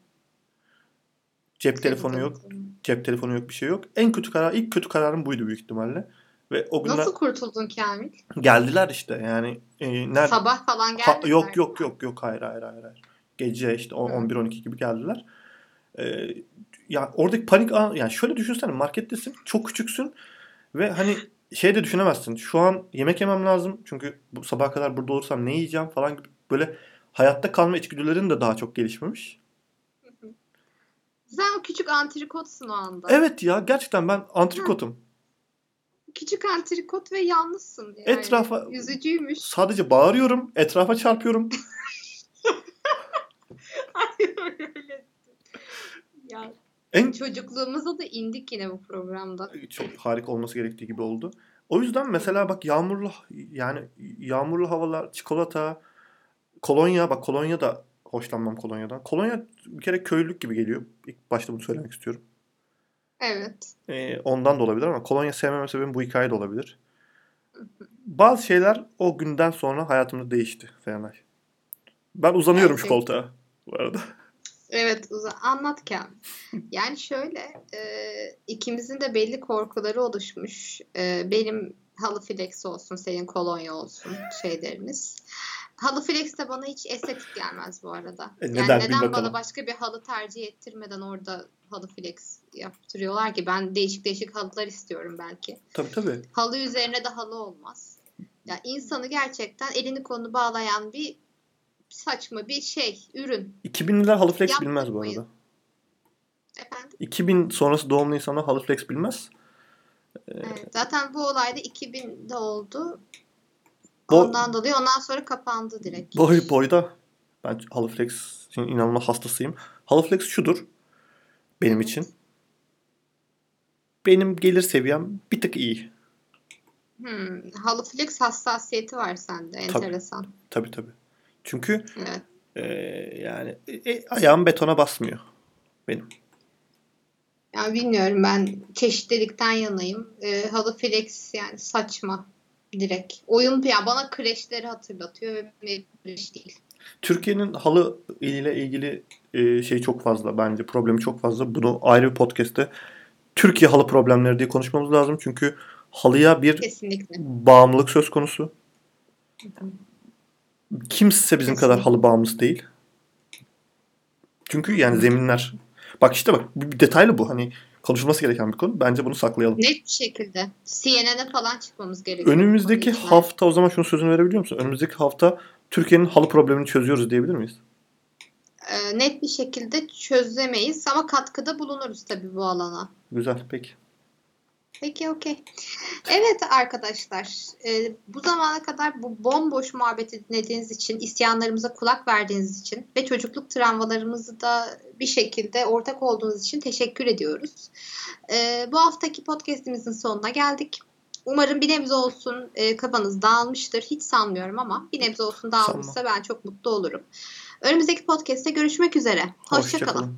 Cep telefonu yok. Cep telefonu yok bir şey yok. En kötü karar, ilk kötü kararım buydu büyük ihtimalle. Ve o günden Nasıl kurtuldun Kamil? geldiler işte yani. E, nerede? Sabah falan Ha, geldiler. yok yok yok yok hayır hayır hayır. hayır. Gece işte Hı. 11-12 gibi geldiler. Ee, ya oradaki panik an yani şöyle düşünsene markettesin çok küçüksün ve hani şey de düşünemezsin. Şu an yemek yemem lazım çünkü bu sabaha kadar burada olursam ne yiyeceğim falan gibi böyle hayatta kalma içgüdülerin de daha çok gelişmemiş. Sen o küçük antrikotsun o anda. Evet ya gerçekten ben antrikotum. Küçük antrikot ve yalnızsın. Yani. Etrafa- Üzücüymüş. Sadece bağırıyorum, etrafa çarpıyorum. Öyle. ya En çocukluğumuza da indik yine bu programda. çok harika olması gerektiği gibi oldu. O yüzden mesela bak yağmurlu yani yağmurlu havalar, çikolata, kolonya bak kolonya da hoşlanmam kolonyadan. Kolonya bir kere köylülük gibi geliyor. İlk başta bunu söylemek istiyorum. Evet. Ee, ondan da olabilir ama kolonya sevmeme sebebim bu hikaye de olabilir. Bazı şeyler o günden sonra hayatımda değişti Serenay. Ben uzanıyorum şu Gerçekten. koltuğa bu arada. Evet uza anlat Kamil. Yani şöyle e, ikimizin de belli korkuları oluşmuş. E, benim halı flex olsun, senin kolonya olsun şeylerimiz. Halı flex de bana hiç estetik gelmez bu arada. E, yani neden? Bir neden bakalım. bana başka bir halı tercih ettirmeden orada halı flex yaptırıyorlar ki ben değişik değişik halılar istiyorum belki. Tabii tabii. Halı üzerine de halı olmaz. Ya insanı gerçekten elini kolunu bağlayan bir saçma bir şey, ürün. 2000'liler halı flex bilmez bu arada. Efendim? 2000 sonrası doğumlu insanlar halı flex bilmez. Evet, zaten bu olay da 2000'de oldu. Bo- Ondan dolayı ondan sonra kapandı direkt. Boy boyda ben halı flex'in inanılmaz hastasıyım. Halı flex şudur benim için. Benim gelir seviyem bir tık iyi. Hmm, halı flex hassasiyeti var sende. Enteresan. Tabii tabii. Çünkü Evet. e, yani e, ayağım betona basmıyor benim. Yani bilmiyorum ben çeşitlilikten yanayım. Ee, halı flex yani saçma direkt. Oyun ya bana kreşleri hatırlatıyor ve kreş değil. Türkiye'nin halı ile ilgili e, şey çok fazla bence problemi çok fazla. Bunu ayrı bir podcast'te Türkiye halı problemleri diye konuşmamız lazım. Çünkü halıya bir Kesinlikle. bağımlılık söz konusu. Kimse bizim kadar Kesinlikle. halı bağımlısı değil. Çünkü yani zeminler. Bak işte bak detaylı bu. Hani konuşulması gereken bir konu. Bence bunu saklayalım. Net bir şekilde. CNN'e falan çıkmamız gerekiyor. Önümüzdeki hafta o zaman şunu sözünü verebiliyor musun? Önümüzdeki hafta Türkiye'nin halı problemini çözüyoruz diyebilir miyiz? Ee, net bir şekilde çözemeyiz ama katkıda bulunuruz tabii bu alana. Güzel peki. Peki okey. Evet arkadaşlar e, bu zamana kadar bu bomboş muhabbeti dinlediğiniz için, isyanlarımıza kulak verdiğiniz için ve çocukluk travmalarımızı da bir şekilde ortak olduğunuz için teşekkür ediyoruz. E, bu haftaki podcastimizin sonuna geldik. Umarım bir nebze olsun e, kafanız dağılmıştır. Hiç sanmıyorum ama bir nebze olsun dağılmışsa ben çok mutlu olurum. Önümüzdeki podcast'te görüşmek üzere. Hoşçakalın. Hoşçakalın.